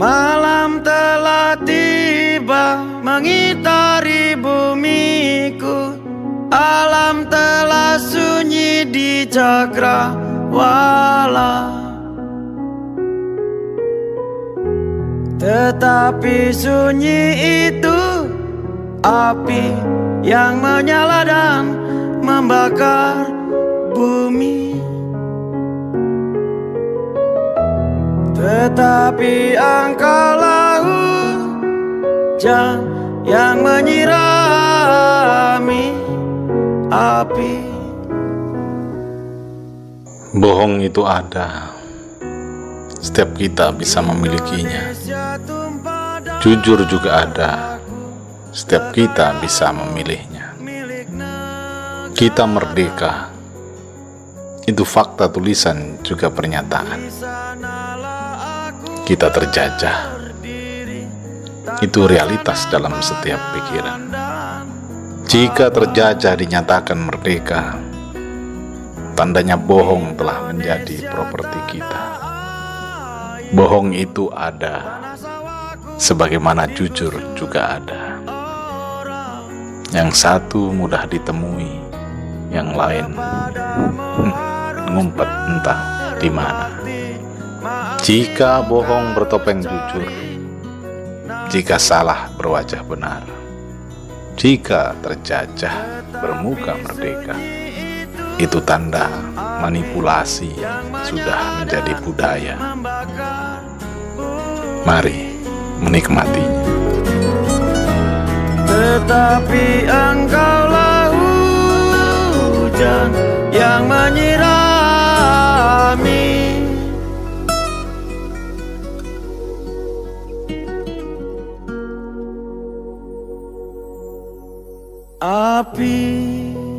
Malam telah tiba mengitari bumiku. Alam telah sunyi di cakrawala Tetapi sunyi itu api yang menyala dan membakar bumi. Tetapi engkaulah hujan yang menyirami api. Bohong itu ada. Setiap kita bisa memilikinya. Jujur juga ada. Setiap kita bisa memilihnya. Kita merdeka. Itu fakta tulisan juga pernyataan Kita terjajah Itu realitas dalam setiap pikiran Jika terjajah dinyatakan merdeka Tandanya bohong telah menjadi properti kita Bohong itu ada sebagaimana jujur juga ada. Yang satu mudah ditemui, yang lain hmm, ngumpet entah di mana. Jika bohong bertopeng jujur, jika salah berwajah benar, jika terjajah bermuka merdeka, itu tanda manipulasi sudah menjadi budaya. Mari menikmatinya. Tetapi engkaulah hujan yang menyirami Api